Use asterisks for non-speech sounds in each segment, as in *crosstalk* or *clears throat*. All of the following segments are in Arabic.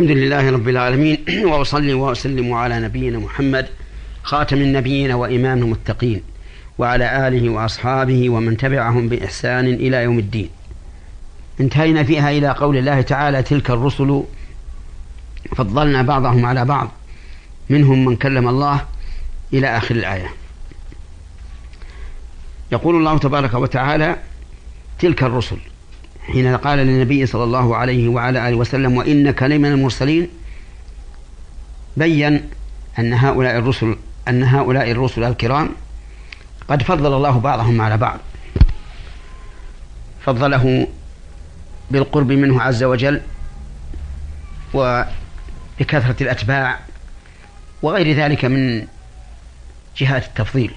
الحمد لله رب العالمين *clears throat* وأصلي وأسلم على نبينا محمد خاتم النبيين وإمام المتقين وعلى آله وأصحابه ومن تبعهم بإحسان إلى يوم الدين. انتهينا فيها إلى قول الله تعالى تلك الرسل فضلنا بعضهم على بعض منهم من كلم الله إلى آخر الآية. يقول الله تبارك وتعالى تلك الرسل حين قال للنبي صلى الله عليه وعلى آله وسلم وإنك لمن المرسلين بين أن هؤلاء الرسل أن هؤلاء الرسل الكرام قد فضل الله بعضهم على بعض. فضله بالقرب منه عز وجل وبكثرة الأتباع وغير ذلك من جهات التفضيل.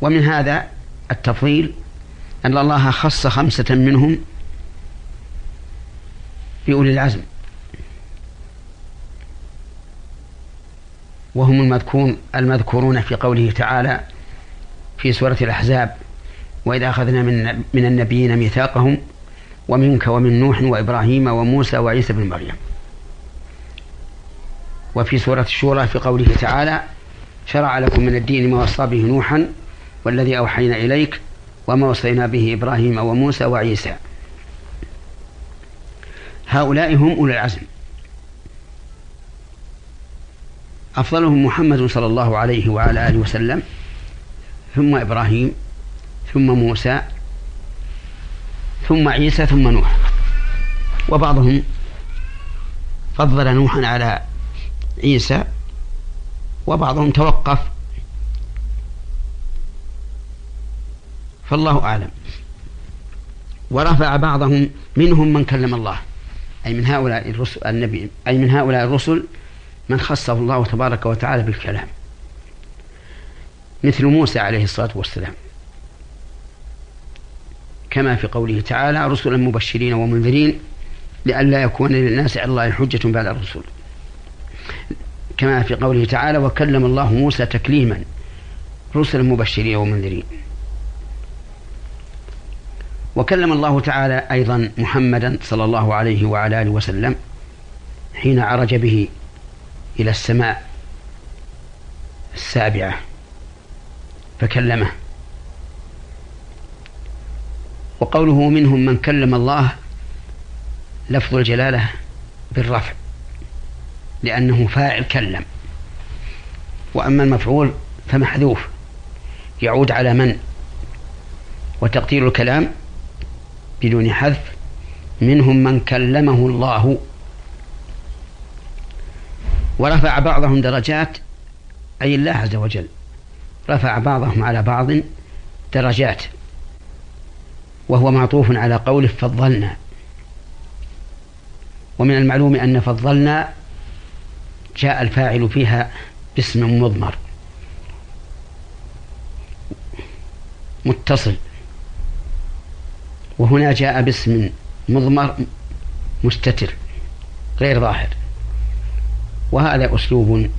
ومن هذا التفضيل أن الله خص خمسة منهم بأولي العزم. وهم المذكورون المذكورون في قوله تعالى في سورة الأحزاب وإذا أخذنا من من النبيين ميثاقهم ومنك ومن نوح وإبراهيم وموسى وعيسى بن مريم. وفي سورة الشورى في قوله تعالى شرع لكم من الدين ما وصى به نوحا والذي أوحينا إليك وما وصينا به إبراهيم وموسى وعيسى. هؤلاء هم أولي العزم. أفضلهم محمد صلى الله عليه وعلى آله وسلم ثم إبراهيم ثم موسى ثم عيسى ثم نوح. وبعضهم فضل نوحا على عيسى وبعضهم توقف فالله أعلم. ورفع بعضهم منهم من كلم الله. أي من هؤلاء الرسل النبي أي من هؤلاء الرسل من خصه الله تبارك وتعالى بالكلام. مثل موسى عليه الصلاة والسلام. كما في قوله تعالى رسلا مبشرين ومنذرين لئلا يكون للناس على الله حجة بعد الرسل. كما في قوله تعالى وكلم الله موسى تكليما رسلا مبشرين ومنذرين. وكلم الله تعالى أيضا محمدا صلى الله عليه وعلى آله وسلم حين عرج به إلى السماء السابعة فكلمه. وقوله منهم من كلم الله لفظ الجلالة بالرفع لأنه فاعل كلم. وأما المفعول فمحذوف يعود على من؟ وتقدير الكلام بدون حذف منهم من كلمه الله. ورفع بعضهم درجات أي الله عز وجل. رفع بعضهم على بعض درجات. وهو معطوف على قوله فضلنا. ومن المعلوم أن فضلنا جاء الفاعل فيها باسم مضمر. متصل. وهنا جاء باسم مضمر مستتر غير ظاهر. وهذا أسلوب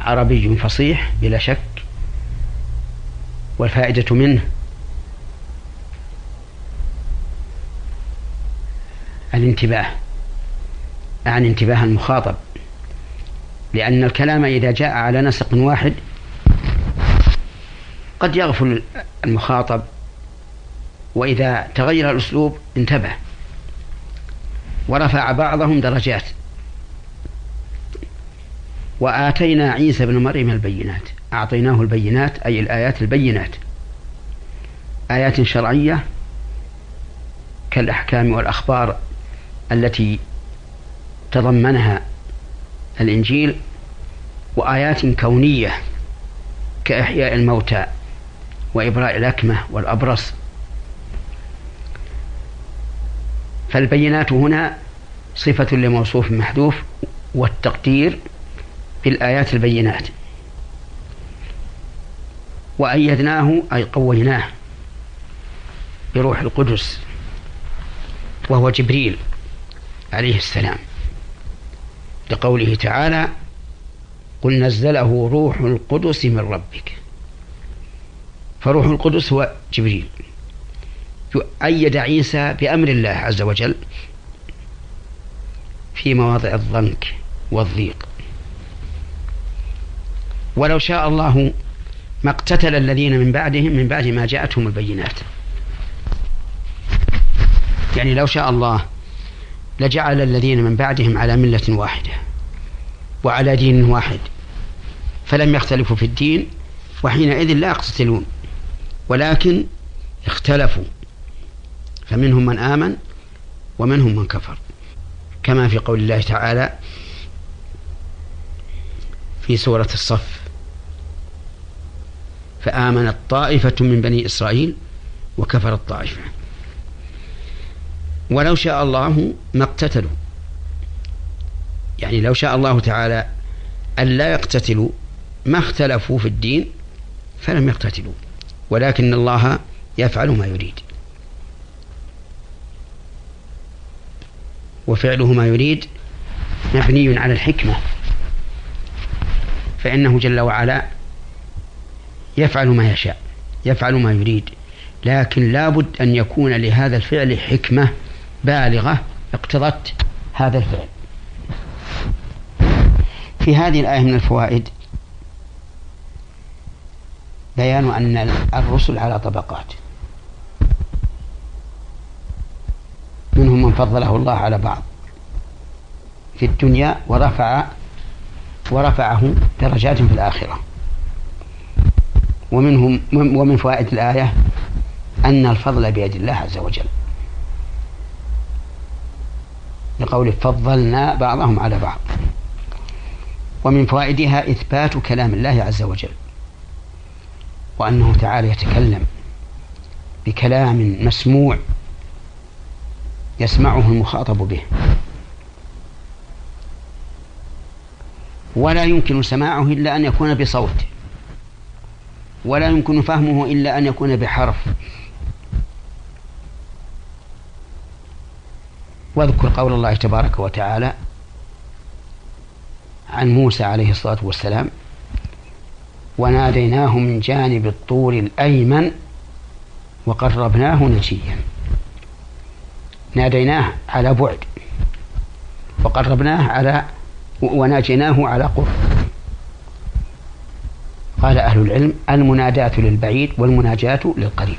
عربي فصيح بلا شك والفائدة منه الانتباه عن انتباه المخاطب. لأن الكلام إذا جاء على نسق واحد قد يغفل المخاطب وإذا تغير الأسلوب انتبه ورفع بعضهم درجات. وآتينا عيسى بن مريم البينات أعطيناه البينات أي الآيات البينات. آيات شرعية كالأحكام والأخبار التي تضمنها الإنجيل وآيات كونية كإحياء الموتى وإبراء الأكمة والأبرص. فالبينات هنا صفة لموصوف محذوف والتقدير بالآيات البينات. وأيدناه أي قويناه بروح القدس وهو جبريل عليه السلام. لقوله تعالى قل نزله روح القدس من ربك. فروح القدس هو جبريل. أيد عيسى بأمر الله عز وجل في مواضع الضنك والضيق. ولو شاء الله ما اقتتل الذين من بعدهم من بعد ما جاءتهم البينات. يعني لو شاء الله لجعل الذين من بعدهم على ملة واحدة وعلى دين واحد فلم يختلفوا في الدين وحينئذ لا يقتتلون ولكن اختلفوا. فمنهم من آمن ومنهم من كفر. كما في قول الله تعالى في سورة الصف فآمنت طائفة من بني إسرائيل وكفرت طائفة. ولو شاء الله ما اقتتلوا. يعني لو شاء الله تعالى أن لا يقتتلوا ما اختلفوا في الدين فلم يقتتلوا ولكن الله يفعل ما يريد. وفعله ما يريد مبني على الحكمة فإنه جل وعلا يفعل ما يشاء يفعل ما يريد لكن لابد أن يكون لهذا الفعل حكمة بالغة اقتضت هذا الفعل. في هذه الآية من الفوائد بيان أن الرسل على طبقات. منهم من فضله الله على بعض في الدنيا ورفع ورفعه درجات في الآخرة. ومنهم ومن فوائد الآية أن الفضل بيد الله عز وجل. لقول فضلنا بعضهم على بعض. ومن فوائدها إثبات كلام الله عز وجل. وأنه تعالى يتكلم بكلام مسموع يسمعه المخاطب به. ولا يمكن سماعه إلا أن يكون بصوت. ولا يمكن فهمه إلا أن يكون بحرف. واذكر قول الله تبارك وتعالى عن موسى عليه الصلاة والسلام وناديناه من جانب الطور الأيمن وقربناه نجيا. ناديناه على بعد وقربناه على وناجيناه على قرب. قال أهل العلم المناداة للبعيد والمناجاة للقريب.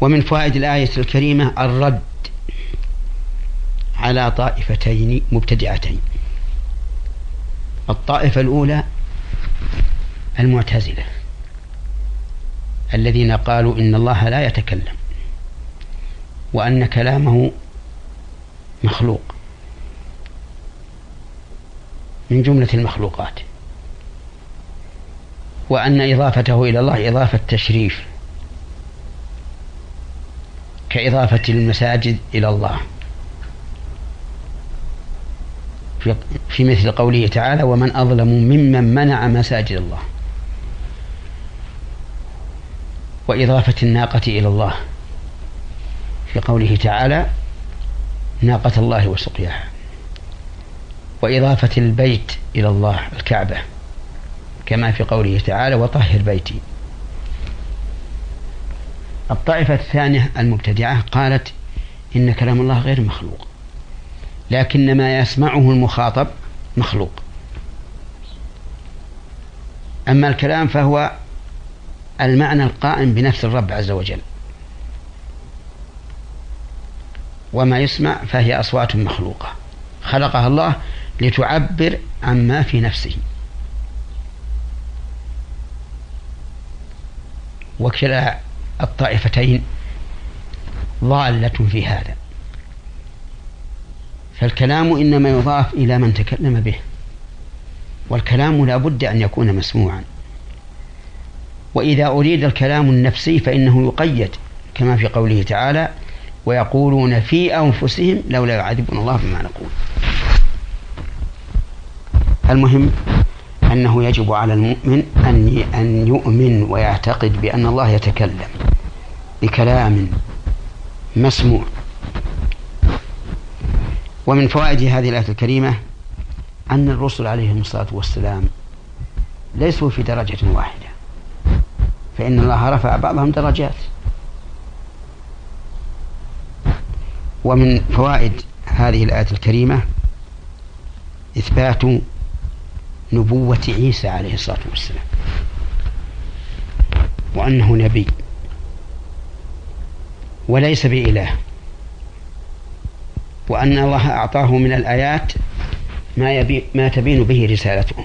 ومن فوائد الآية الكريمة الرد على طائفتين مبتدعتين. الطائفة الأولى المعتزلة. الذين قالوا إن الله لا يتكلم وأن كلامه مخلوق. من جملة المخلوقات. وأن إضافته إلى الله إضافة تشريف. كإضافة المساجد إلى الله. في مثل قوله تعالى ومن أظلم ممن منع مساجد الله. وإضافة الناقة إلى الله. في قوله تعالى ناقة الله وسقياها. وإضافة البيت إلى الله الكعبة. كما في قوله تعالى وطهر بيتي. الطائفة الثانية المبتدعة قالت إن كلام الله غير مخلوق. لكن ما يسمعه المخاطب مخلوق. أما الكلام فهو المعنى القائم بنفس الرب عز وجل. وما يسمع فهي أصوات مخلوقة. خلقها الله لتعبر عما في نفسه. وكلا الطائفتين ضالة في هذا. فالكلام إنما يضاف إلى من تكلم به. والكلام لا بد أن يكون مسموعا. وإذا أريد الكلام النفسي فإنه يقيد كما في قوله تعالى ويقولون في أنفسهم لولا يعذبنا الله بما نقول. المهم أنه يجب على المؤمن أن أن يؤمن ويعتقد بأن الله يتكلم بكلام مسموع. ومن فوائد هذه الآية الكريمة أن الرسل عليهم الصلاة والسلام ليسوا في درجة واحدة. فإن الله رفع بعضهم درجات. ومن فوائد هذه الآية الكريمة إثبات نبوة عيسى عليه الصلاة والسلام وأنه نبي وليس بإله وأن الله أعطاه من الآيات ما, يبي ما تبين به رسالته.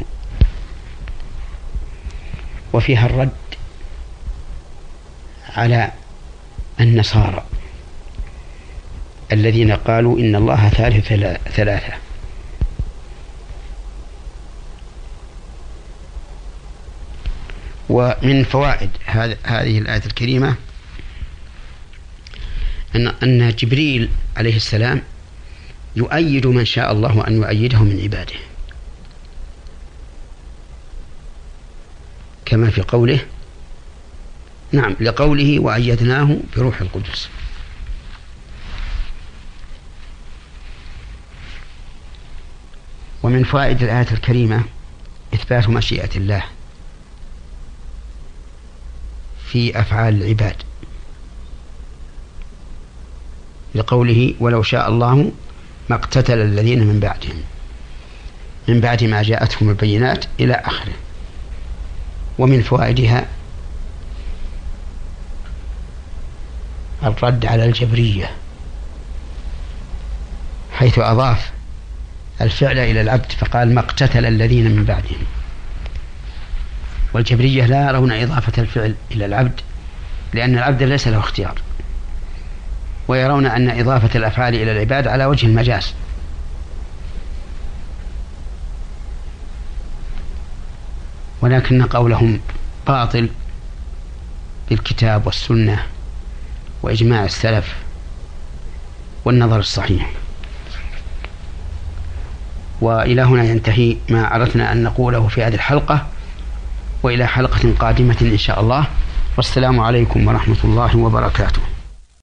وفيها الرد على النصارى الذين قالوا إن الله ثالث ثلاثة. ومن فوائد هذه الآية الكريمة أن أن جبريل عليه السلام يؤيد من شاء الله أن يؤيده من عباده. كما في قوله نعم لقوله وأيدناه بروح القدس. ومن فوائد الآية الكريمة إثبات مشيئة الله في أفعال العباد. لقوله ولو شاء الله ما اقتتل الذين من بعدهم من بعد ما جاءتهم البينات إلى آخره. ومن فوائدها الرد على الجبرية حيث أضاف الفعل إلى العبد فقال ما اقتتل الذين من بعدهم. والجبرية لا يرون إضافة الفعل إلى العبد لأن العبد ليس له اختيار ويرون أن إضافة الأفعال إلى العباد على وجه المجاز. ولكن قولهم باطل بالكتاب والسنة. وإجماع السلف والنظر الصحيح. وإلى هنا ينتهي ما أردنا أن نقوله في هذه الحلقة وإلى حلقة قادمة إن شاء الله. والسلام عليكم ورحمة الله وبركاته.